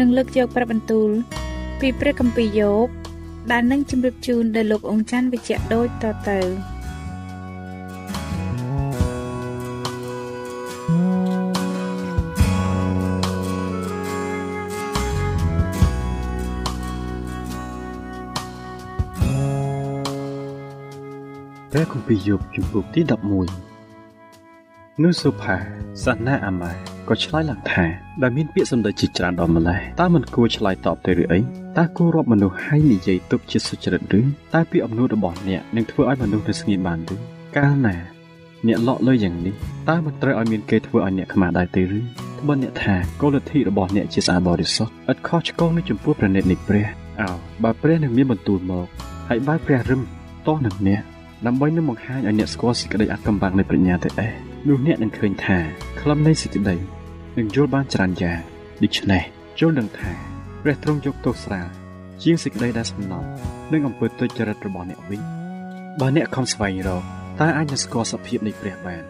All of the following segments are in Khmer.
នឹងលើកយកព្រះបន្ទូល ពីព្រះគម្ពីរយោបដែលនឹងជម្រាបជូនដល់លោកអង្ចាន់វិជ្ជៈដូចតទៅព្រះគម្ពីរយោបជំពូកទី11 នោះសុផាសាណាអាម៉ាក៏ឆ្លើយឡើងថាដែលមានពាក្យសម្ដីជាច្រើនដល់ម្លេះតើមិនគួរឆ្លើយតបទៅឬអីតើគួររាប់មនុស្សហើយនិយាយទុកជាសុចរិតឬតើពាក្យអំណួតរបស់អ្នកនឹងធ្វើឲ្យមនុស្សទៅស្ងៀមបានឬកាលណាអ្នកលក់លើយ៉ាងនេះតើមិនត្រូវឲ្យមានគេធ្វើឲ្យអ្នកខ្មាស់ដែរទេឬត្បិតអ្នកថាគោលលទ្ធិរបស់អ្នកជាស្អាតបរិសុទ្ធឥតខុសឆ្គងនឹងចំពោះព្រះនេតនៃព្រះអោបើព្រះនឹងមានបន្ទូលមកហើយបើព្រះរឹមតោះនឹងអ្នកដើម្បីនឹងបង្ហាញឲ្យអ្នកស្គាល់សេចក្តីអត់កំបាំងនៃប្រាជ្ញាទៅអេះ នោះអ្នកនឹងឃើញថាខ្លឹមនៃសេចក្តីនឹងយល់បានច្រើនយ៉ាងដូច្នេះយល់ដឹងថាព្រះទ្រង់យកទោសស្រាលជាងសេចក្តីដែលសំណំនិងអំពើទុច្ចរិតរបស់អ្នកវិញបើអ្នកខំស្វែងរកតើអាចនឹងស្គាល់សភាពនៃព្រះបាន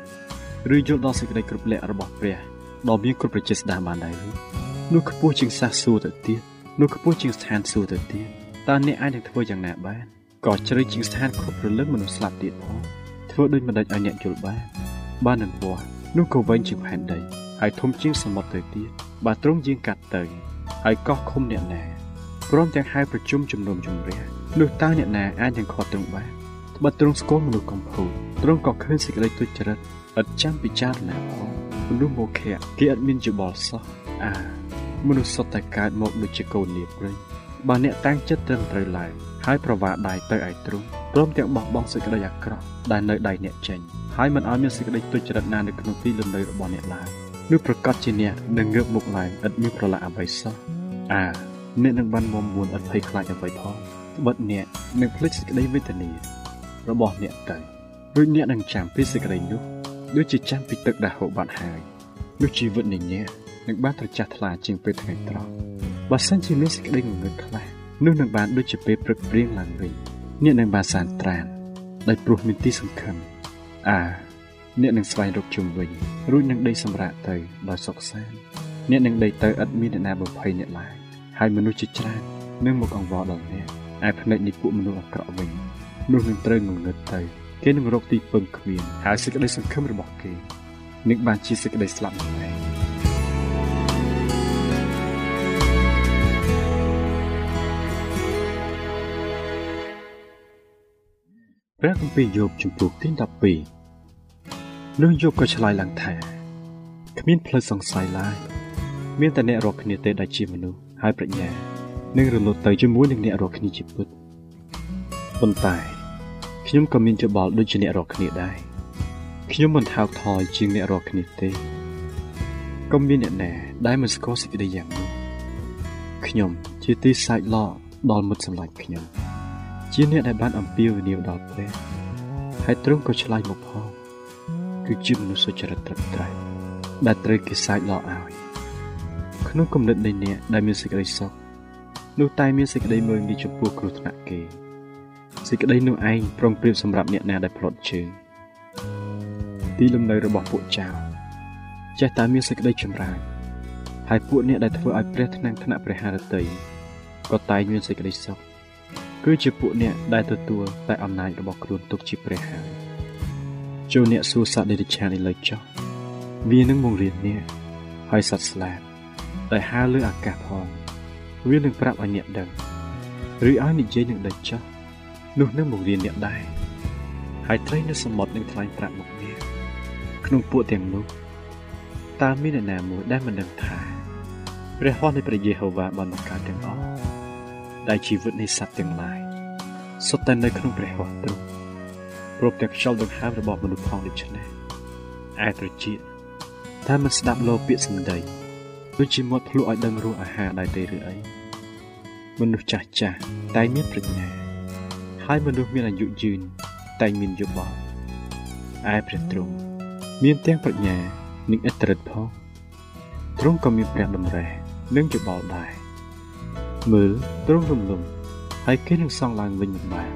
ឬយល់ដល់សេចក្តីគ្រប់លក្ខរបស់ព្រះដ៏មានគ្រប់ប្រជាស្ដាបានដែរឬនោះខ្ពស់ជាងសាសសួរទៅទៀតនោះខ្ពស់ជាងស្ថានសួគ៌ទៅទៀតតើអ្នកអាចនឹងធ្វើយ៉ាងណាបានក៏ជ្រៅជាងស្ថានគ្រប់ព្រលឹងមនុស្សស្លាប់ទៀតផងធ្វើដូចមិនដេចឲ្យអ្នកយល់បាន បាននឹងពណ៌នោះក៏វែងជាងផែនដីហើយធំជាងសមុទ្រទៅទៀតបើទ្រង់យាងកាត់ទៅហើយកោះឃុំអ្នកណាព្រមទាំងហៅប្រជុំជំនុំជម្រះនោះតើអ្នកណាអាចនឹងខាត់ទ្រង់បានត្បិតទ្រង់ស្គាល់មនុស្សកំពូលទ្រង់ក៏ឃើញសេចក្តីទុច្ចរិតឥតចាំពិចារណាផងមនុស្សមកខៈគេឥតមានច្បល់សោះអាមនុស្សសុទ្ធតែកើតមកដូចជាកូនលាព្រៃបើអ្នកតាំងចិត្តត្រឹមត្រូវឡើង ហើយប្រវាដៃទៅឯទ្រង់ព្រមទាំងបោះបង់សេចក្តីអាក្រក់ដែលនៅដៃអ្នកចេញហើយមិនឲ្យមានសេចក្តីទុច្ចរិតណានៅក្នុងទីលំនៅរបស់អ្នកឡើយនោះប្រកាសជាអ្នកនឹងងើបមុខឡើងឥតមានប្រឡាក់អ្វីសោះអាអ្នកនឹងបានមុំមួនឥតភ័យខ្លាចអ្វីផងត្បិតអ្នកនឹងភ្លេចសេចក្តីវេទនារបស់អ្នកទៅដូចអ្នកនឹងចាំពីសេចក្តីនោះដូចជាចាំពីទឹកដែលហូរបាត់ហើយនោះជីវិតនៃអ្នកនឹងបានត្រចះថ្លាជាងពេលថ្ងៃត្រង់បើសិនជាមានសេចក្តីងងឹតខ្លះ នោះនឹងបានដូចជាពេលព្រឹកព្រៀងឡើងវិញអ្នកនឹងបានសានត្រានដោយព្រោះមានទីសង្ឃឹមអាអ្នកនឹងស្វែងរកជុំវិញរួចនឹងដេកសម្រាកទៅដោយសុខសាន្តអ្នកនឹងដេកទៅឥតមានអ្នកណាបំភ័យអ្នកឡើយហើយមនុស្សជាច្រើននឹងមកអង្វរដល់អ្នកឯផ្នែកនៃពួកមនុស្សអាក្រក់វិញនោះនឹងត្រូវងងឹតទៅគេនឹងរកទីពឹងគ្មានហើយសេចក្តីសង្ឃឹមរបស់គេនឹងបានជាសេចក្តីស្លាប់នឹងឯង ព្រះគម្ពីរយោបជំពូកទី12នោះយោបក៏ឆ្លើយឡើងថាគ្មានផ្លូវសង្ស័យឡើយមានតែអ្នករកគ្នាទេដែលជាមនុស្សហើយប្រាជ្ញានឹងរលត់ទៅជាមួយនឹងអ្នករកគ្នាជាពិតប៉ុន្តែខ្ញុំក៏មានច្បល់ដូចជាអ្នករកគ្នាដែរខ្ញុំមិនថោកថយជាងអ្នករកគ្នាទេក៏មានអ្នកណាដែលមិនស្គាល់សេចក្តីយ៉ាងនោះខ្ញុំជាទីសាច់ឡកដល់មិត្តសម្លាញ់ខ្ញុំ ជាអ្នកដែលបានអំពាវនាវដល់ព្រះហើយទ្រង់ក៏ឆ្លើយមកផងគឺជាមនុស្សសុចរិតត្រឹមត្រូវដែលត្រូវគេសាច់ឡោឲ្យក្នុងគំនិតនៃអ្នកដែលមានសេចក្តីសុខនោះតែមានសេចក្តីមើលងាយចំពោះគ្រោះថ្នាក់គេសេចក្តីនោះឯងប្រងព្រៀបសម្រាប់អ្នកណាដែលផ្លត់ជើងទីលំនៅរបស់ពួកចៅចេះតែមានសេចក្តីចម្រើនហើយពួកអ្នកដែលធ្វើឲ្យព្រះថ្នាំងថ្នាក់ព្រះハរតីក៏តែងមានសេចក្តីសុខ គឺជាពួកអ្នកដែលទទួលតែអំណាចរបស់ខ្លួនទុកជាព្រះហើយចូលអ្នកសួរសត្វដេរឆាននេះលើចុះវានឹងបង្រៀនអ្នកហើយសត្វស្លាបដែលហើរលើអាកាសផងវានឹងប្រាប់ឲ្យអ្នកដឹងឬឲ្យនិយាយនឹងដេចចុះនោះនឹងបង្រៀនអ្នកដែរហើយត្រីនៅសមុទ្រនឹងថ្លែងប្រាប់មកអ្នកក្នុងពួកទាំងនោះតើមានអ្នកណាមួយដែលមិនដឹងថាព្រះហស្ថនៃព្រះយេហូវ៉ាបានបង្កើតទាំងអស់ ដែលជីវិតនៃសត្វទាំងឡាយសុទ្ធតែនៅក្នុងព្រះហស្ថទ្រង់ព្រមទាំងខ្យល់ដង្ហើមរបស់មនុស្សផងដូច្នេះឯត្រជាតែមិនស្ដាប់លោពាក្យសម្ដីដូចជាមាត់ភ្លក់ឲ្យដឹងរសអាហារដែរទេឬអីមនុស្សចាស់ចាស់តែមានប្រាជ្ញាហើយមនុស្សមានអាយុយឺនតែមានយោបល់ឯព្រះទ្រង់មានទាំងប្រាជ្ញានិងឥទ្ធិឫទ្ធិផងទ្រង់ក៏មានព្រះតម្រេះនិងយោបល់ដែរ មើលទ្រង់រំលំហើយគេនឹងសង់ឡើងវិញមិនបាន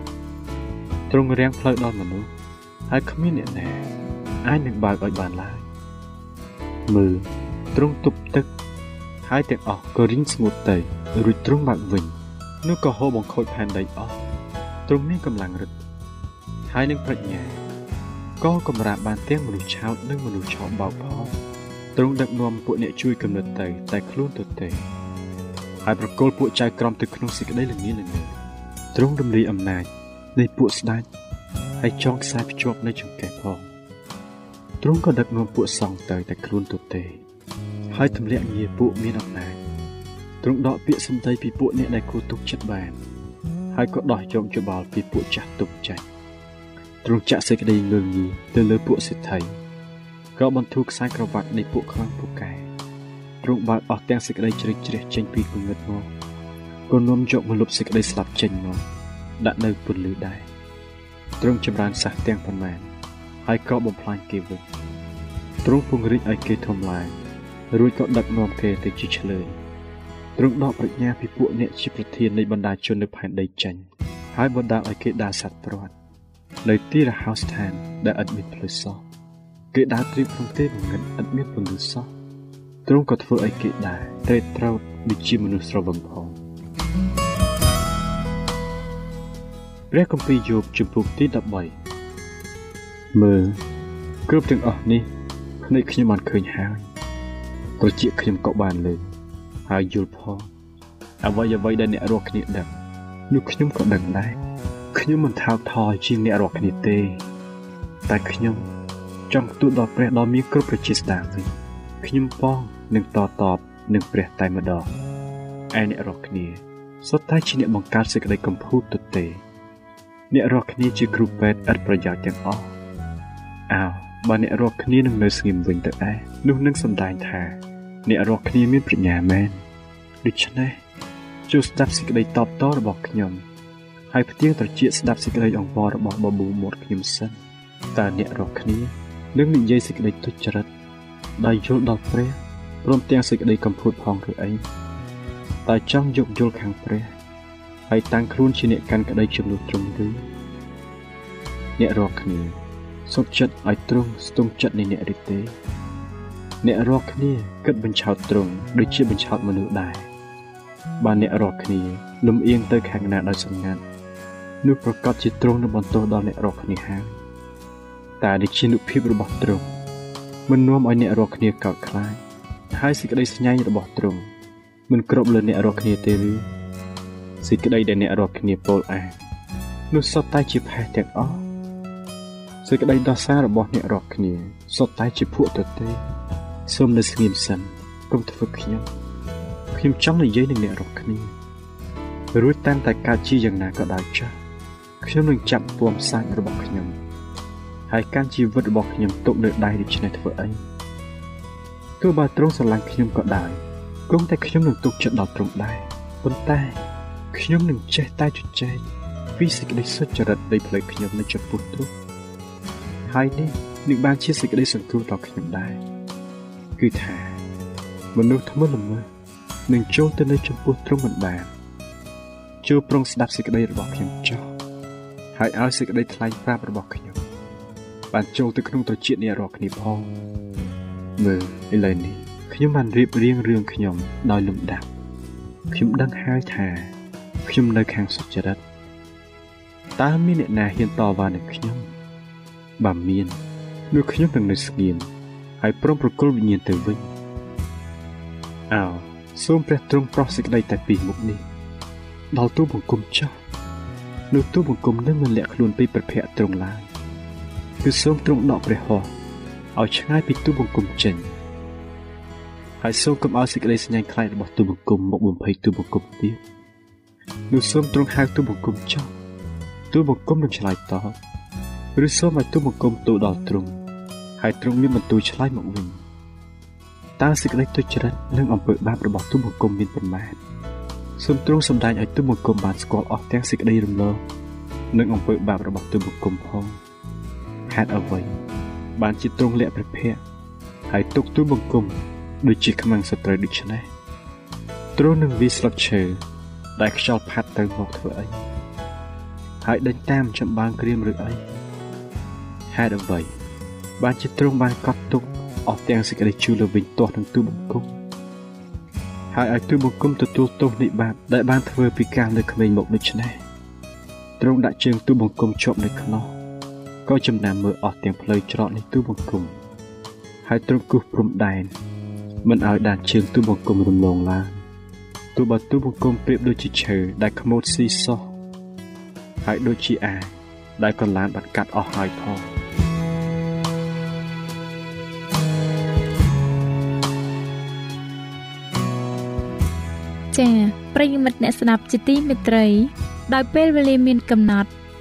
ទ្រង់រាំងផ្លូវដល់មនុស្សហើយគ្មានអ្នកណាអាចនឹងបើកឲ្យបានឡើយមើលទ្រង់ទប់ទឹកហើយទាំងអស់ក៏រីងស្ងួតទៅរួចទ្រង់បើកវិញនោះក៏ហូរបង្ខូចផែនដីអស់ទ្រង់មានកម្លាំងរឹតហើយនឹងប្រាជ្ញាក៏កម្រាបបានទាំងមនុស្សឆោតនិងមនុស្សឆោបបោកផងទ្រង់ដឹកនាំពួកអ្នកជួយកំណត់ទៅតែខ្លួនទៅទេ ហើយប្រគល់ពួកចៅក្រមទៅក្នុងសេចក្តីល្ងាល្ងទ្រង់រំលាយអំណាចនៃពួកស្ដេចហើយចងខ្សែភ្ជាប់នៅចង្កេះផងទ្រង់ក៏ដឹកនាំពួកសង្ឃទៅតែខ្លួនទៅទេ ហើយទម្លាក់ងារពួកមានអំណាចទ្រង់ដកពាក្យសម្ដីពីពួកអ្នកដែលគួរទុកចិត្តបាន ហើយក៏ដោះយកច្បល់ពីពួកចាស់ទុកចាច់ទ្រង់ចាក់សេចក្តីងើងងាយទៅលើពួកសិទ្ធិក៏បន្ធូរខ្សែក្រវ៉ាត់នៃពួកខ្លាំងពូកែ ទ្រង់បើកអស់ទាំងសេចក្តីជ្រេកជ្រះចេញពីគំនិតមកក៏នាំយកមកលុបសេចក្តីស្លាប់ចេញមកដាក់នៅពន្លឺដែរទ្រង់ចម្រើនសះទាំងប៉ុន្មានហើយក៏បំផ្លាញគេវិញទ្រង់ពង្រីកឲ្យគេធំឡើងរួចក៏ដឹកនាំគេទៅជាឆ្លើយទ្រង់ដកប្រាជ្ញាពីពួកអ្នកជាប្រធាននៃបណ្ដាជននៅផែនដីចេញហើយបណ្ដាលឲ្យគេដើរសត្វព្រាត់នៅទីរហោស្ថានដែលឥតមានផ្លូវសោះគេដើរត្រៀមក្នុងទេបង្ងិតឥតមានពន្លឺសោះ ទ្រង់ក៏ធ្វើឲ្យគេដើរត្រេតត្រោតដូចជាមនុស្សស្រវឹងផងព្រះគម្ពីរយោបជំពូកទី13មើលគ្រប់ទាំងអស់នេះភ្នែកខ្ញុំបានឃើញហើយត្រចៀកខ្ញុំក៏បានលើហើយយល់ផងអ្វីអ្វីដែលអ្នករស់គ្នាដឹងនោះខ្ញុំក៏ដឹងដែរខ្ញុំមិនថោកថយជាងអ្នករស់គ្នាទេ តែខ្ញុំចង់ទូលដល់ព្រះដ៏មានគ្រប់ប្រជាស្ដាវិញខ្ញុំផង នឹងតតបនឹងព្រះតែម្ដងឯអ្នករស់គ្នាសុទ្ធតែជាអ្នកបង្កើតសេចក្តីកំពូតទៅទេ អ្នករស់គ្នាជាគ្រូពេទ្យឥតប្រយោជន៍ទាំងអស់អោបើអ្នករស់គ្នានឹងនៅស្ងៀមវិញទៅឯនោះនឹងសម្ដែងថា អ្នករស់គ្នាមានប្រាជ្ញាមែនដូច្នេះចូលស្ដាប់សេចក្តីតបតរបស់ខ្ញុំហើយផ្ទៀងត្រចៀកស្ដាប់សេចក្តីអង្វររបស់បប៊ូមាត់ខ្ញុំសិនតើអ្នករស់គ្នានឹងនិយាយសេចក្តីទុច្ចរិតដោយយល់ដល់ព្រះ ព្រមទាំងសេចក្តីកំពូតផងឬអីតើចង់យកយល់ខាងព្រះហើយតាំងខ្លួនជាអ្នកកាន់ក្តីជំនួសត្រង់ឬអ្នករកគ្នាសុខចិត្តឲ្យទ្រង់ស្ទង់ចិត្តនៃអ្នកឬទេអ្នករកគ្នាគិតបញ្ឆោតទ្រង់ដូចជាបញ្ឆោតមនុស្សដែរបើអ្នករកគ្នាលំអៀងទៅខាងណាដោយសម្ងាត់នោះប្រកាសជាទ្រង់នឹងបន្ទោសដល់អ្នករកគ្នាហើយតែនេះជានុភាពរបស់ទ្រង់មិននាំឲ្យអ្នករកគ្នាកោតខ្លាច ហើយសេចក្តីស្ញាញ់របស់ទ្រង់មិនគ្រប់លើអ្នករកគ្នាទេឬសេចក្តីដែលអ្នករកគ្នាពោលអាងនោះសុទ្ធតែជាផេះទាំងអស់សេចក្តីដោះសាររបស់អ្នករកគ្នាសុទ្ធតែជាភក់ទៅទេសូមនៅស្ងៀមសិនកុំធ្វើខ្ញុំខ្ញុំចង់និយាយនឹងអ្នករកគ្នារួចតាមតែកើតជាយ៉ាងណាក៏ដោយចាស់ខ្ញុំនឹងចាប់ពំសាច់របស់ខ្ញុំ ហើយកាន់ជីវិតរបស់ខ្ញុំទុកនៅដៃដូច្នេះធ្វើអី ទោះបើទ្រង់ស្រឡាញ់ខ្ញុំក៏ដោយគង់តែខ្ញុំនឹងទុកចិត្តដល់ទ្រង់ដែរប៉ុន្តែខ្ញុំនឹងចេះតែជជែកពីសេចក្តីសុចរិតនៃផ្លូវខ្ញុំនៅចំពោះទ្រង់ហើយនេះនឹងបានជាសេចក្តីសង្គ្រោះដល់ខ្ញុំដែរគឺថាមនុស្សធ្ងន់ល្មើសនឹងចូលទៅនៅចំពោះទ្រង់មិនបានចូលប្រុងស្ដាប់សេចក្តីរបស់ខ្ញុំចោះហើយឲ្យសេចក្តីថ្លែងប្រាប់របស់ខ្ញុំបានចូលទៅក្នុងត្រចៀកអ្នករាល់គ្នាផង មើលឥឡូវនេះខ្ញុំបានរៀបរៀងរឿងខ្ញុំដោយលំដាប់ខ្ញុំដឹងហើយថាខ្ញុំនៅខាងសុចរិតតើមានអ្នកណាហ៊ានតវ៉ានឹងខ្ញុំបើមាននោះខ្ញុំនឹងនៅស្ងៀមហើយព្រមប្រគល់វិញ្ញាណទៅវិញអោសូមព្រះទ្រង់ប្រោះសេចក្តីតែពីមុខនេះដល់ទូបង្គំចោះនោះទូបង្គំនឹងមិនលាក់ខ្លួនពីព្រះភ័ក្រទ្រង់ឡើយគឺសូមទ្រង់ដកព្រះហស្ថ ឲ្យឆ្ងាយពីទូបង្គំចេញហើយសូមកុំឲ្យសេចក្តីសញ្ញាខ្លាចរបស់ទូបង្គំមកបំភ័យទូបង្គំទៀតនោះសូមទ្រង់ហៅទូបង្គំចោះទូបង្គំនឹងឆ្លើយតបឬសូមឲ្យទូបង្គំទូដល់ទ្រង់ហើយទ្រង់មានបន្ទូលឆ្លើយមកវិញតើសេចក្តីទុច្ចរិតនិងអំពើបាបរបស់ទូបង្គំមានប៉ុន្មានសូមទ្រង់សម្ដែងឲ្យទូបង្គំបានស្គាល់អស់ទាំងសេចក្តីរំលងនិងអំពើបាបរបស់ទូបង្គំផងហេតុអ្វី បានជាទ្រង់លាក់ព្រះភ័ក្រហើយទុកទូបង្គំដូចជាខ្មាំងសត្រូវដូច្នេះទ្រង់នឹងវាស្លឹកឈើដែលខ្យល់ផាត់ទៅមកធ្វើអីហើយដេញតាមចម្បាំងក្រៀមឬអីហេតុអ្វីបានជាទ្រង់បានកត់ទុកអស់ទាំងសេចក្តីជឿលើវិញទាស់នឹងទូបង្គំហើយឲ្យទូបង្គំទទួលទោសនៃបាបដែលបានធ្វើពីកាលនៅក្មេងមកដូច្នេះទ្រង់ដាក់ជើងទូបង្គំជាប់នៅខ្នោះ ក៏ចំណាំមើលអស់ទាំងផ្លូវច្រកនៃទូបង្គំហើយទ្រង់គូសព្រំដែនមិនឲ្យដានជើងទូបង្គំរំលងឡើយទូបើទូបង្គំប្រៀបដូចជាឈើដែលខ្មោចស៊ីសោះហើយដូចជាអាដែលកន្លានបានកាត់អស់ហើយផងចា៎ប្រិយមិត្តអ្នកស្ដាប់ជាទីមេត្រី ដោយពេលវេលាមានកំណត់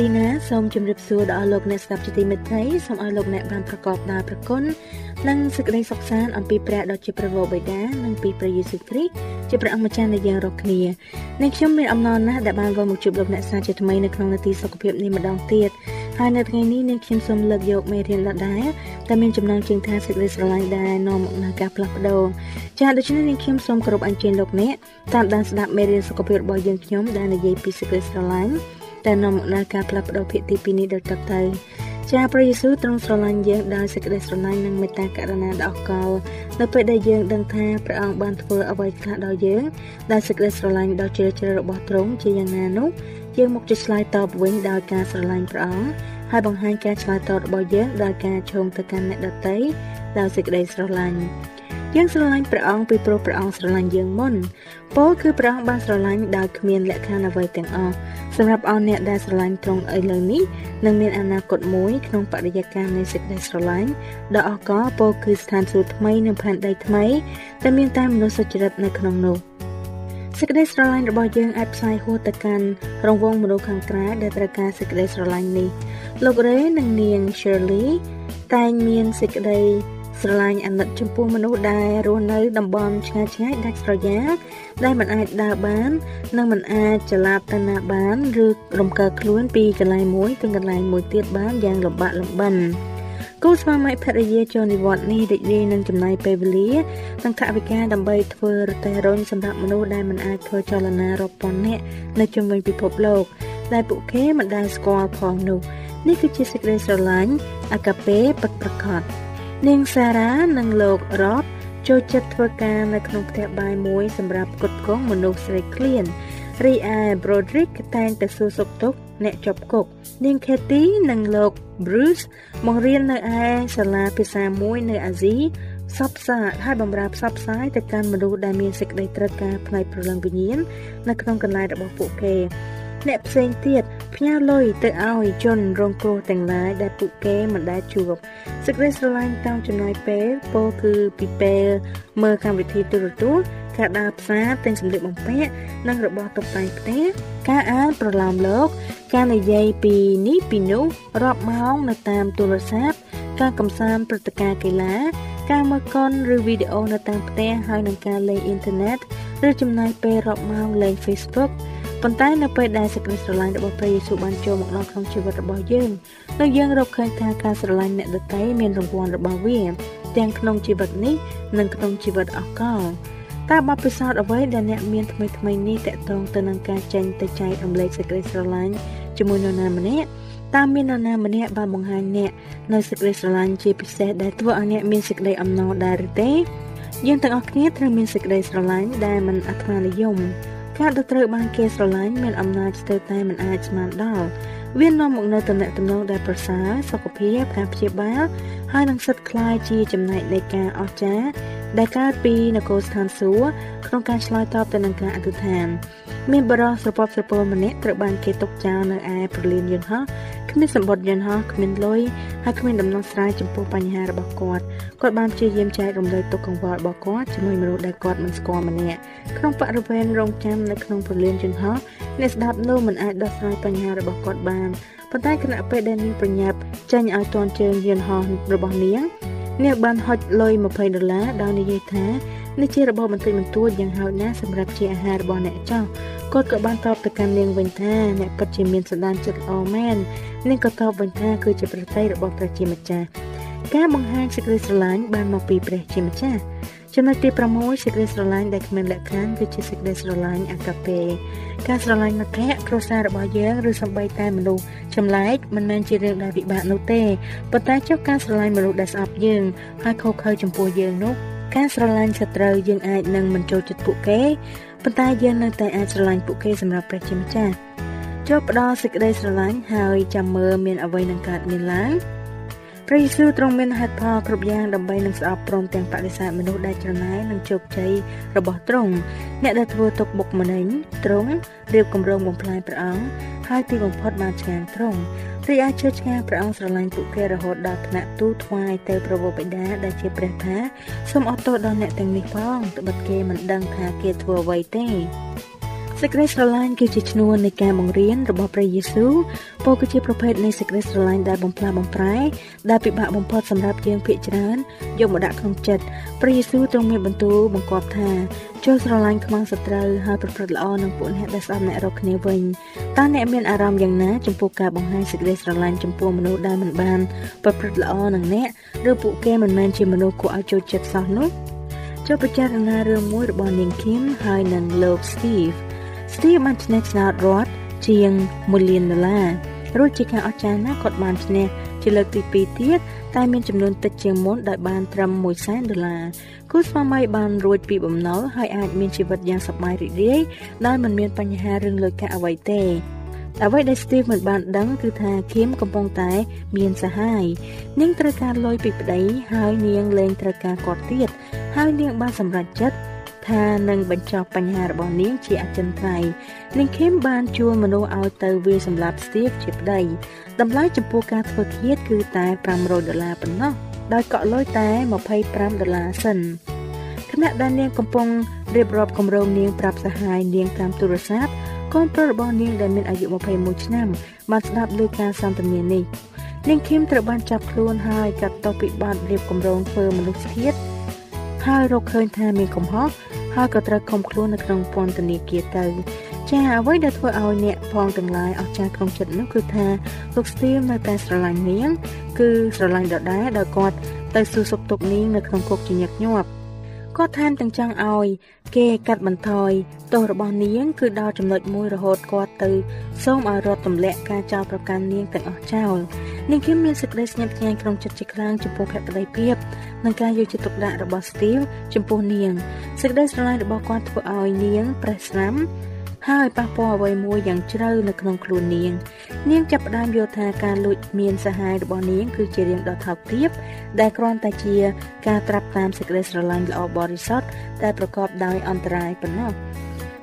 ចា៎នាងខ្ញុំឌីណាសូមជម្រាបសួរដល់លោកអ្នកស្ដាប់ជាទីមេត្រីសូមឲ្យលោកអ្នកបានប្រកបដោយព្រះគុណនិងសេចក្តីសុខសាន្តអំពីព្រះដ៏ជាព្រះវរបិតានិងពីព្រះយេស៊ូវគ្រីស្ទជាព្រះអង្គម្ចាស់នៃយើងរាល់គ្នានាងខ្ញុំមានអំណរណាស់ដែលបានវិលមកជួបលោកអ្នកសាជាថ្មីនៅក្នុងនាទីសុខភាពនេះម្ដងទៀតហើយនៅថ្ងៃនេះនាងខ្ញុំសូមលើកយកមេរៀនដដែលដែលមានចំណងជើងថាសេចក្តីស្រឡាញ់ដែលនាំមកនូវការផ្លាស់ប្ដូរចា៎ដូច្នេះនាងខ្ញុំសូមគោរពអញ្ជើញលោកអ្នកតាមដានស្ដាប់មេរៀនសុខភាពរបស់យើងខ្ញុំដែលនិយាយពីសេចក្តីស្រឡាញ់ ដែលនាំមកដល់ការផ្លាស់ប្ដូរភាគទី2នេះដល់តទៅចាព្រះយេស៊ូវទ្រង់ស្រឡាញ់យើងដោយសេចក្តីស្រឡាញ់និងមេត្តាករុណាដ៏អកលនៅពេលដែលយើងដឹងថាព្រះអង្គបានធ្វើអ្វីខ្លះដល់យើងដោយសេចក្តីស្រឡាញ់ដ៏ជ្រាលជ្រៅរបស់ទ្រង់ជាយ៉ាងណានោះយើងមកជាឆ្លើយតបវិញដោយការស្រឡាញ់ព្រះអង្គហើយបង្ហាញការឆ្លើយតបរបស់យើងដោយការឈោងទៅកាន់អ្នកដទៃដោយសេចក្តីស្រឡាញ់ យើងស្រឡាញ់ព្រះអង្គពីព្រោះព្រះអង្គស្រឡាញ់យើងមុនពោលគឺព្រះអង្គបានស្រឡាញ់ដោយគ្មានលក្ខខណ្ឌអ្វីទាំងអស់សម្រាប់អស់អ្នកដែលស្រឡាញ់ត្រង់ឥឡូវនេះនឹងមានអនាគតមួយក្នុងបរិយាកាសនៃសេចក្តីស្រឡាញ់ដ៏អស្ចារ្យពោលគឺស្ថានសួគ៌ថ្មីនិងផែនដីថ្មីដែលមានតែមនុស្សសុចរិតនៅក្នុងនោះសេចក្តីស្រឡាញ់របស់យើងអាចផ្សាយហួសទៅកាន់រង្វង់មនុស្សខាងក្រៅដែលត្រូវការសេចក្តីស្រឡាញ់នេះលោករ៉េនិងនាង Shirley តែងមានសេចក្តី ស្រឡាញ់អាណិតចំពោះមនុស្សដែលរស់នៅតំបន់ឆ្ងាយឆ្ងាយដាច់ស្រយាលដែលមិនអាចដើរបាន និងមិនអាចចល័តទៅណាបានឬរំកើខ្លួនពីកន្លែងមួយទៅកន្លែងមួយទៀតបានយ៉ាងលំបាកលំបិនគូស្វាមីភរិយាចូលនិវត្តន៍នេះរីករាយនឹងចំណាយពេលវេលានិងថវិកាដើម្បីធ្វើរទេះរុញសម្រាប់មនុស្សដែលមិនអាចធ្វើចលនារាប់ពាន់នាក់នៅជុំវិញពិភពលោកដែលពួកគេមិនដែលស្គាល់ផងនោះនេះគឺជាសេចក្តីស្រឡាញ់អាកាពេពិតប្រាកដ នាងសារ៉ានិងលោករ៉បចូលចិត្តធ្វើការនៅក្នុងផ្ទះបាយមួយសម្រាប់គុតគងមនុស្សស្រីក្លៀនរីឯ Broderick តែងតែសួរសុខទុក្ខអ្នកជាប់គុកនាង Katy និងលោក Bruce បង្រៀននៅឯសាលាភាសាមួយនៅអាស៊ីផ្សព្វផ្សាយហើយបម្រើផ្សព្វផ្សាយទៅកាន់មនុស្សដែលមានសេចក្តីត្រូវការផ្នែកព្រលឹងវិញ្ញាណនៅក្នុងកន្លែងរបស់ពួកគេ អ្នកផ្សេងទៀតផ្ញើលុយទៅឲ្យជនរងគ្រោះទាំងឡាយដែលពួកគេមិនដែលជួបសេចក្តីស្រឡាញ់តាមចំណាយពេលពោលគឺពីពេលមើលកម្មវិធីទូរទស្សន៍ការដើរផ្សារទិញសម្លៀកបំពាក់និងរបស់តុបតែងផ្ទះការអានប្រឡោមលោក ការនិយាយពីនេះពីនោះរាប់ម៉ោងនៅតាមទូរស័ព្ទការកំសាន្តព្រឹត្តិការណ៍កីឡាការមើលកុនឬវីដេអូនៅតាមផ្ទះហើយនឹងការលេងអ៊ីនធឺណិតឬចំណាយពេលរាប់ម៉ោងលេង Facebook ប៉ុន្តែនៅពេលដែលសេចក្តីស្រឡាញ់របស់ព្រះយេស៊ូវបានចូលមកដល់ក្នុងជីវិតរបស់យើងនោះយើងរកឃើញថាការស្រឡាញ់អ្នកដទៃមានរង្វាន់របស់វា ទាំងក្នុងជីវិតនេះនិងក្នុងជីវិតអកលតើបទពិសោធន៍អ្វីដែលអ្នកមានថ្មីថ្មីនេះតកតងទៅនឹងការចេញទៅចែករំលែកសេចក្តីស្រឡាញ់ជាមួយនរណាម្នាក់តើមាននរណាម្នាក់បានបង្ហាញអ្នកនៅសេចក្តីស្រឡាញ់ជាពិសេសដែលធ្វើឲ្យអ្នកមានសេចក្តីអំណរដែរឬទេយើងទាំងអស់គ្នាត្រូវមានសេចក្តីស្រឡាញ់ដែលមិនអាត្មានិយម ការដែលត្រូវបានគេស្រឡាញ់មានអំណាចស្ទើរតែមិនអាចស្មានដល់វានាំមកនូវតំណែងតំណងដែលប្រសើរសុខភាពការព្យាបាល ហើយនឹងសិតខ្លាយជាចំណែកនៃការអស្ចារ្យដែលកើតពីនគរស្ថានសួគ៌ក្នុងការឆ្លើយតបទៅនឹងការអធិដ្ឋានមានបរិសស្រពស្រពលម្នាក់ត្រូវបានគេຕົកចោលនៅឯប្រលានយន្តហោះគ្មានសម្បត្តិយន្តហោះគ្មានលុយហើយគ្មានដំណោះស្រាយចំពោះបញ្ហារបស់គាត់គាត់បានព្យាយាមចែករំលែកទុកកង្វល់របស់គាត់ជាមួយមនុស្សដែលគាត់មិនស្គាល់ម្នាក់ក្នុងបរិវេណរងចាំនៅក្នុងប្រលានយន្តហោះអ្នកស្ដាប់នោះមិនអាចដោះស្រាយបញ្ហារបស់គាត់បាន ប៉ុន្តែគណៈពេលដែលនាងប្រញាប់ចាញ់ឲ្យទាន់ជើងយន្តហោះរបស់នាងនាងបានហុចលុយ20ដុល្លារដោយនិយាយថានេះជារបបបន្តិចបន្តួចយ៉ាងហោចណាស់សម្រាប់ជាអាហាររបស់អ្នកចោះគាត់ក៏បានតបទៅកាន់នាងវិញថាអ្នកពិតជាមានសន្តានចិត្តល្អមែននាងក៏តបវិញថាគឺជាប្រតិរបស់ព្រះជាម្ចាស់ការបង្ហាញសេចក្តីស្រឡាញ់បានមកពីព្រះជាម្ចាស់ ចំណុចទី6សេចក្តីស្រឡាញ់ដែលគ្មានលក្ខខណ្ឌគឺជាសេចក្តីស្រឡាញ់អាកាពេការស្រឡាញ់មិត្តភ័ក្តិគ្រួសាររបស់យើងឬសូម្បីតែមនុស្សចម្លែកមិនមែនជារឿងដែលពិបាកនោះទេប៉ុន្តែចុះការស្រឡាញ់មនុស្សដែលស្អប់យើងហើយខុសខើចំពោះយើងនោះការស្រឡាញ់សត្រូវយើងអាចនឹងមិនចូលចិត្តពួកគេប៉ុន្តែយើងនៅតែអាចស្រឡាញ់ពួកគេសម្រាប់ព្រះជាម្ចាស់ចូលផ្ដល់សេចក្តីស្រឡាញ់ហើយចាំមើលមានអ្វីនឹងកើតមានឡើង ព្រះយេស៊ូវទ្រង់មានហេតុផលគ្រប់យ៉ាងដើម្បីនឹងស្អប់ព្រមទាំងបដិសេធមនុស្សដែលច្រណែននិងជោគជ័យរបស់ទ្រង់អ្នកដែលធ្វើទុកបុកម្នេញទ្រង់រៀបគម្រោងបំផ្លាញព្រះអង្គហើយទីបំផុតបានឆ្ងាញ់ទ្រង់រីឯជឿឆ្ងាយព្រះអង្គស្រឡាញ់ពួកគេរហូតដល់ថ្នាក់ទូថ្វាយទៅប្រពោបិតាដែលជាព្រះថាសូមអត់ទោសដល់អ្នកទាំងនេះផងត្បិតគេមិនដឹងថាគេធ្វើអ្វីទេ សេចក្តីស្រឡាញ់គឺជាឈ្នួននៃការបង្រៀនរបស់ព្រះយេស៊ូវពោលគឺជាប្រភេទនៃសេចក្តីស្រឡាញ់ដែលបំផ្លាស់បំប្រែដែលពិបាកបំផុតសម្រាប់យើងភាគច្រើនយកមកដាក់ក្នុងចិត្តព្រះយេស៊ូវទ្រង់មានបន្ទូលបង្គាប់ថាចូលស្រឡាញ់ខ្មាំងសត្រូវហើយប្រព្រឹត្តល្អនឹងពួកអ្នកដែលស្ដាប់អ្នករកគ្នាវិញតើអ្នកមានអារម្មណ៍យ៉ាងណាចំពោះការបង្ហាញសេចក្តីស្រឡាញ់ចំពោះមនុស្សដែលមិនបានប្រព្រឹត្តល្អនឹងអ្នកឬពួកគេមិនមែនជាមនុស្សគួរឲ្យចូលចិត្តសោះនោះចូលពិចារណារឿងមួយរបស់នាងឃីមហើយនឹងលោក Steve Steve បានឈ្នះឆ្នោតរដ្ឋជាង1លានដុល្លាររួចជាការអស្ចារ្យណាស់គាត់បានឈ្នះជាលើកទី2ទៀតតែមានចំនួនតិចជាងមុនដោយបានត្រឹម1សែនដុល្លារគូស្វាមីបានរួចពីបំណុលហើយអាចមានជីវិតយ៉ាងសប្បាយរីករាយដោយមិនមានបញ្ហារឿងលុយកាក់អ្វីទេអ្វីដែល Steve មិនបានដឹងគឺថាគីមកំពុងតែ មានសហាយនាងត្រូវការលុយពីប្តីហើយនាងលែងត្រូវការគាត់ទៀតហើយនាងបានសម្រេចចិត្ត ថានឹងបញ្ចប់បញ្ហារបស់នាងជាអចិន្ត្រៃយ៍នាងខេមបានជួលមនុស្សឲ្យទៅវាសម្លាប់ Steve ជាប្តីតម្លៃចំពោះការធ្វើឃាតគឺតែ500ដុល្លារប៉ុណ្ណោះដោយកក់លុយតែ25ដុល្លារសិនខណៈដែលនាងកំពុងរៀបរាប់គម្រោងនាងប្រាប់សហាយនាងតាមទូរស័ព្ទកូនប្រុសរបស់នាងដែលមានអាយុ21ឆ្នាំបានស្ដាប់លើការសន្ទនានេះនាងឃីមត្រូវបានចាប់ខ្លួនហើយកាត់ទោសពីបទរៀបគម្រោងធ្វើមនុស្សឃាត ហើយរកឃើញថាមានកំហុសហើយក៏ត្រូវឃុំខ្លួននៅក្នុងពន្ធនាគារទៅចាអ្វីដែលធ្វើឲ្យអ្នកផងទាំងឡាយអស្ចារ្យក្នុងចិត្តនោះគឺថាលោកស្ទីមនៅតែស្រឡាញ់នាង គឺស្រឡាញ់ដដែលដោយគាត់ទៅសួរសុខទុក្ខនាងនៅក្នុងគុកជាញឹកញាប់គាត់ថែមទាំងចង់ឲ្យ គេកាត់បន្ថយទោសរបស់នាង គឺដល់ចំណុចមួយរហូតគាត់ទៅ សូមឲ្យរដ្ឋទម្លាក់ការចោទប្រកាន់នាងទាំងអស់ចោល នាងគឹមមានសេចក្តីស្ញប់ស្ញែងក្នុងចិត្តជាខ្លាំងចំពោះភក្តីភាពនិងការយកចិត្តទុកដាក់របស់ Steve ចំពោះនាងសេចក្តីស្រឡាញ់របស់គាត់ធ្វើឲ្យនាងប្រេះស្រាំហើយប៉ះពាល់អ្វីមួយយ៉ាងជ្រៅនៅក្នុងខ្លួននាង នាងចាប់ផ្ដើមយល់ថាការលួចមានសហាយរបស់នាងគឺជារឿងដ៏ថោកទាបដែលគ្រាន់តែជាការត្រាប់តាមសេចក្តីស្រឡាញ់ល្អបរិសុទ្ធតែប្រកបដោយអន្តរាយប៉ុណ្ណោះ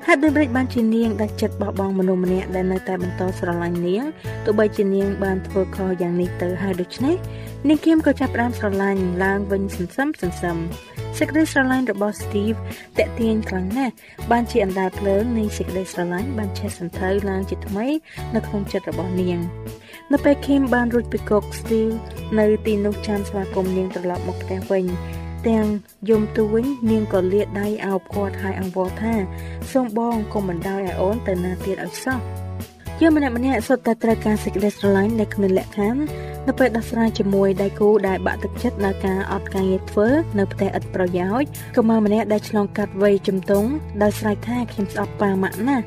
ហេតុដូចម្តេចបានជានាងដាច់ចិត្តបោះបង់មនុស្សម្នាក់ដែលនៅតែបន្តស្រឡាញ់នាងទោះបីជានាងបានធ្វើខុសយ៉ាងនេះទៅហើយដូច្នេះនាងគៀមក៏ចាប់ផ្ដើមស្រឡាញ់ឡើងវិញសន្សឹមសន្សឹមសេចក្តីស្រឡាញ់របស់ Steve តាក់ទាញខ្លាំងណាស់បានជាអណ្ដាតភ្លើងនៃសេចក្តីស្រឡាញ់បានឆេះសន្ធៅឡើងជាថ្មីនៅក្នុងចិត្តរបស់នាងនៅពេល Kim បានរួចពីគុក Steve នៅទីនោះចាំស្វាគមន៍នាងត្រឡប់មកផ្ទះវិញ ទាំងយំទៅវិញនាងក៏លាដៃអោបគាត់ហើយអង្វរថាសូមបងកុំបណ្ដោយឲ្យអូនទៅណាទៀតឲ្យសោះយើងម្នាក់ម្នាក់សុទ្ធតែត្រូវការសេចក្តីស្រឡាញ់ដែលគ្មានលក្ខខណ្ឌនៅពេលដោះស្រាយជាមួយដៃគូដែលបាក់ទឹកចិត្តនៅការអត់ការងារធ្វើនៅផ្ទះឥតប្រយោជន៍កុមារម្នាក់ដែលឆ្លងកាត់វ័យជំទង់ដោយស្រែកថាខ្ញុំស្អប់ប៉ាម៉ាក់ណាស់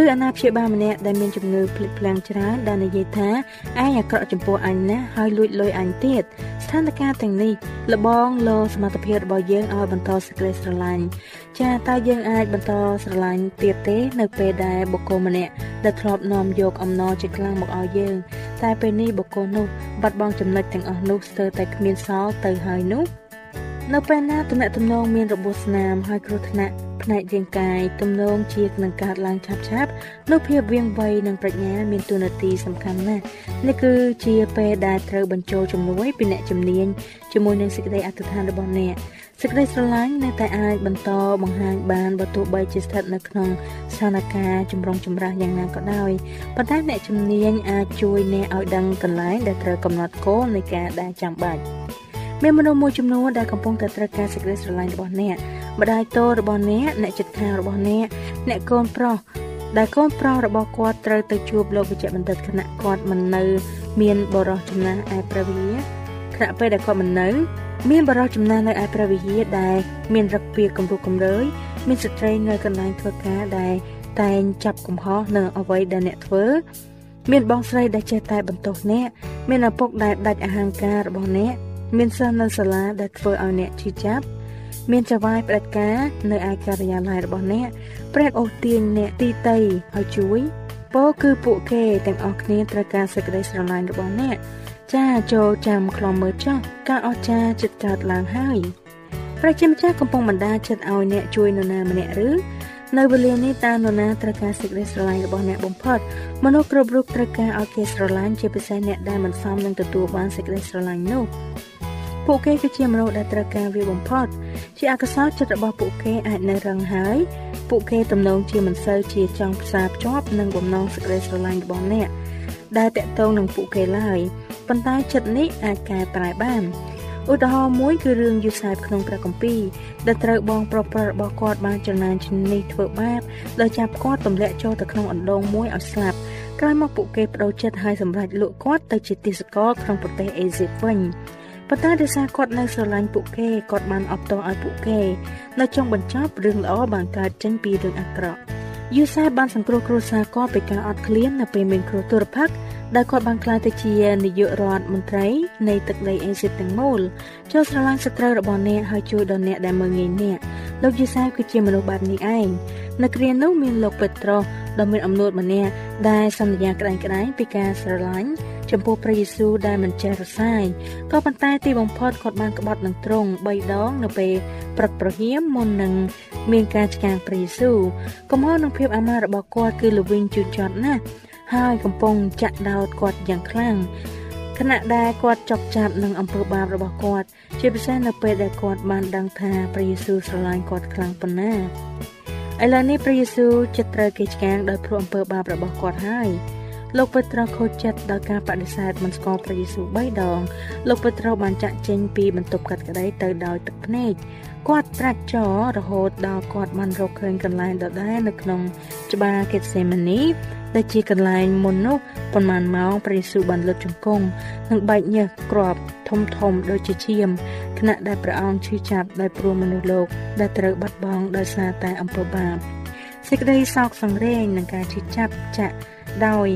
ឬអាណាព្យាបាលម្នាក់ដែលមានជំងឺភ្លេចភ្លាំងច្រើនដែលនិយាយថាឯងអាក្រក់ចំពោះអញណាហើយលួចលុយអញទៀតស្ថានភាពទាំងនេះលបងលោសមត្ថភាពរបស់យើងឲ្យបន្តសេចក្តីស្រឡាញ់ចាតើយើងអាចបន្តស្រឡាញ់ទៀតទេ នៅពេលដែលបុគ្គលម្នាក់ដែលធ្លាប់នាំយកអំណរជាខ្លាំងមកឲ្យយើង តែពេលនេះបុគ្គលនោះបាត់បង់ចំណុចទាំងអស់នោះស្ទើរតែគ្មានសល់ទៅហើយនោះនៅពេលណាតំណែងទំនងមានរបួសស្នាមហើយគ្រោះថ្នាក់ ផ្នែករាងកាយទំនងជានឹងកើតឡើងឆាប់ឆាប់នោះភាពវៀងវៃនិងប្រាជ្ញាមានតួនាទីសំខាន់ណាស់នេះគឺជាពេលដែលត្រូវបញ្ចូលជំនួយពីអ្នកជំនាញជាមួយនឹងសេចក្តីអធិដ្ឋានរបស់អ្នកសេចក្តីស្រឡាញ់នៅតែអាចបន្តបង្ហាញបានបើទោះបីជាស្ថិតនៅក្នុងស្ថានភាពចម្រុងចម្រាស់យ៉ាងណាក៏ដោយប៉ុន្តែអ្នកជំនាញអាចជួយអ្នកឲ្យដឹងកន្លែងដែលត្រូវកំណត់គោលនៃការដែលចាំបាច់មានមនុស្សមួយចំនួនដែលកំពុងតែត្រូវការសេចក្តីស្រឡាញ់របស់អ្នក ម្ដាយតូរបស់អ្នកអ្នកចិត្តខាងរបស់អ្នកអ្នកកូនប្រុសដែលកូនប្រុសរបស់គាត់ត្រូវទៅជួបលោកវិជ្ជបណ្ឌិតគណៈគាត់មិននៅ មានបរោះចំណាស់ឯព្រះវិហារខណៈពេលដែលគាត់មិននៅ មានបរោះចំណាស់នៅឯព្រះវិហារដែលមានរឹកពីគំរុកគំរើយមានស្ត្រីនៅកន្លែងធ្វើការដែលតែងចាប់កំហុសនឹងអ្វីដែលអ្នកធ្វើមានបងស្រីដែលចេះតែបន្ទោសអ្នកមានឪពុកដែលដាច់អហង្ការរបស់អ្នកមានសិស្សនៅសាលាដែលធ្វើឲ្យអ្នកឈឺចាប់ មានចវាយផ្ដាច់ការនៅឯការិយាល័យរបស់អ្នកព្រះអូសទាញអ្នកទីតីឲ្យជួយពោគឺពួកគេទាំងអស់គ្នាត្រូវការសេចក្តីស្រឡាញ់របស់អ្នកចាចូលចាំខ្លំមើលចោះការអស្ចារ្យចិត្តកើតឡើងហើយប្រជាម្ចាស់កំពុងបណ្ដាចិត្តឲ្យអ្នកជួយនរណាម្នាក់ឬនៅវេលានេះតើនរណាត្រូវការសេចក្តីស្រឡាញ់របស់អ្នកបំផុតមនុស្សគ្រប់រូបត្រូវការឲ្យគេស្រឡាញ់ជាពិសេសអ្នកដែលមិនសមនឹងទទួលបានសេចក្តីស្រឡាញ់នោះ ពួកគេគឺជាមនុស្សដែលត្រូវការវាបំផុត ជាអកុសលចិត្តរបស់ពួកគេអាចនៅរឹងហើយពួកគេទំនងជាមិនសូវជាចង់ផ្សារភ្ជាប់នឹងបំណងសេចក្តីស្រឡាញ់របស់អ្នកដែលតកតងនឹងពួកគេឡើយប៉ុន្តែចិត្តនេះអាចកែប្រែបានឧទាហរណ៍មួយគឺរឿងយូសែបក្នុងព្រះគម្ពីរដែលត្រូវបងប្រុសប្រុសរបស់គាត់បានចំណានជំនេះធ្វើបាបដោយចាប់គាត់ទម្លាក់ចូលទៅក្នុងអណ្ដូងមួយឲ្យស្លាប់ក្រោយមកពួកគេបដូរចិត្តហើយសម្រេចលក់គាត់ទៅជាទាសករក្នុងប្រទេសអេស៊ីបវិញ ប៉ុន្តែដោយសារគាត់នៅស្រឡាញ់ពួកគេគាត់បានអបតឲ្យពួកគេ នៅចុងបញ្ចប់រឿងល្អបានកើតចេញពីរឿងអាក្រក់យូសែបានសង្គ្រោះគ្រួសារគាត់ពីការអត់ឃ្លាននៅពេលមានគ្រោះទុរភិក្សដែលគាត់បានក្លាយទៅជានាយករដ្ឋមន្ត្រីនៃទឹកដីអេស៊ីបទាំងមូលចូលស្រឡាញ់សត្រូវរបស់អ្នកហើយជួយដល់អ្នកដែលមើងងាយអ្នកលោកយូសែគឺជាមនុស្សបែបនេះឯងនៅគ្រានោះមានលោកពេត្រុសដ៏មានអំណួតម្នាក់ដែលសន្យាក្តែងក្តែងពីការស្រឡាញ់ ចំពោះព្រះយេស៊ូវដែលមិនចេះរសាយក៏ប៉ុន្តែទីបំផុតគាត់បានក្បត់នឹងទ្រង់3ដងនៅពេលព្រឹកប្រហៀមមុននឹងមានការឆ្កាងព្រះយេស៊ូវកំហុសនឹងភាពអាម៉ាស់របស់គាត់គឺល្វីងជូរចត់ណាស់ហើយកំពុងចាក់ដោតគាត់យ៉ាងខ្លាំងខណៈដែលគាត់ចុកចាប់នឹងអំពើបាបរបស់គាត់ជាពិសេសនៅពេលដែលគាត់បានដឹងថាព្រះយេស៊ូវស្រឡាញ់គាត់ខ្លាំងប៉ុណ្ណាឥឡូវនេះព្រះយេស៊ូវចិត្តត្រូវគេឆ្កាងដោយព្រោះអំពើបាបរបស់គាត់ហើយ លោកពេត្រុសខូចចិត្តដោយការបដិសេធមិនស្គាល់ព្រះយេស៊ូវ3ដង លោកពេត្រុសបានចាក់ចេញពីបន្ទប់កាត់ក្តីទៅដោយទឹកភ្នែកគាត់ត្រាច់ចររហូតដល់គាត់បានរកឃើញកន្លែងដដែលនៅក្នុងច្បារកេតសេម៉ានីដែលជាកន្លែងមុននោះប៉ុន្មានម៉ោងព្រះយេស៊ូវបានលុតជង្គង់និងបែកញើសគ្រាប់ធំធំដូចជាឈាមខណៈដែលព្រះអង្គឈឺចាប់ដោយព្រោះមនុស្សលោកដែលត្រូវបាត់បង់ដោយសារតែអំពើបាបសេចក្តីសោកសង្រេងនឹងការឈឺចាប់ចាក់ដោយ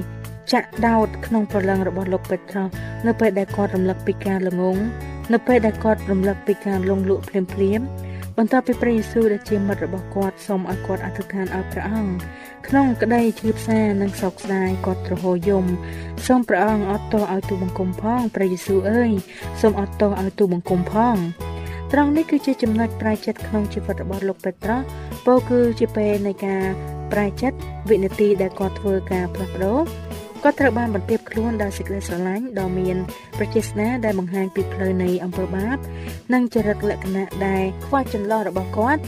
ចាក់ដោតក្នុងប្រឡឹងរបស់លោកពេត្រុសនៅពេលដែលគាត់រំលឹកពីការល្ងងនៅពេលដែលគាត់រំលឹកពីការលងលក់ភ្លាមភ្លាមបន្ទាប់ពីព្រះយេស៊ូវដែលជាមិត្តរបស់គាត់សូមឲ្យគាត់អធិដ្ឋានឲ្យព្រះអង្គក្នុងក្តីឈឺផ្សានិងសោកស្ដាយគាត់ទ្រហោយំសូមព្រះអង្គអត់ទោសឲ្យទូបង្គំផងព្រះយេស៊ូវអើយសូមអត់ទោសឲ្យទូបង្គំផងត្រង់នេះគឺជាចំណុចប្រែចិត្តក្នុងជីវិតរបស់លោកពេត្រុសពោលគឺជាពេលនៃការប្រែចិត្តវិនាទីដែលគាត់ធ្វើការផ្លាស់ប្ដូរ គាត់ត្រូវបានបន្ទាបខ្លួនដោយសេចក្តីស្រឡាញ់ដ៏មានប្រជាស្នាដែលបង្ហាញពីផ្លូវនៃអំពើបាប និងចរិតលក្ខណៈដែលខ្វះចន្លោះរបស់គាត់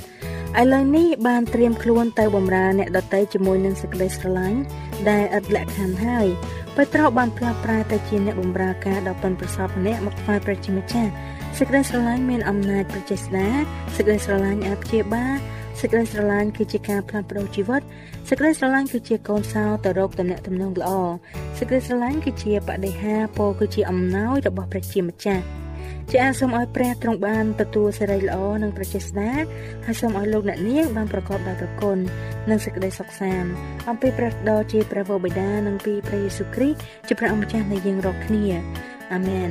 ឥឡូវនេះបានត្រៀមខ្លួនទៅបម្រើអ្នកដតីជាមួយនឹងសេចក្តីស្រឡាញ់ដែលឥតលក្ខខណ្ឌហើយពេត្រុសបានផ្លាស់ប្រែទៅជាអ្នកបម្រើការដ៏ប៉ិនប្រសប់ម្នាក់មកថ្វាយព្រះជាម្ចាស់សេចក្តីស្រឡាញ់មានអំណាចប្រជាស្នាសេចក្តីស្រឡាញ់អាចព្យាបាល សេចក្តីស្រឡាញ់គឺជាការផ្លាស់ប្ដូរជីវិតសេចក្តីស្រឡាញ់គឺជាកូនសោទៅរកតំណែងតំណងល្អសេចក្តីស្រឡាញ់គឺជាបដិហាពោគឺជាអំណោយរបស់ព្រះជាម្ចាស់ជាអាសូមឲ្យព្រះទ្រង់បានទទួលសេរីល្អនិងប្រជាស្ដាហើយសូមឲ្យលោកអ្នកនាងបានប្រកបដោយព្រះគុណនិងសេចក្តីសុខសាន្តអំពីព្រះដ៏ជាព្រះវរបិតានិងពីព្រះយេស៊ូវគ្រីស្ទជាព្រះអម្ចាស់នៃយើងរាល់គ្នាអាមែន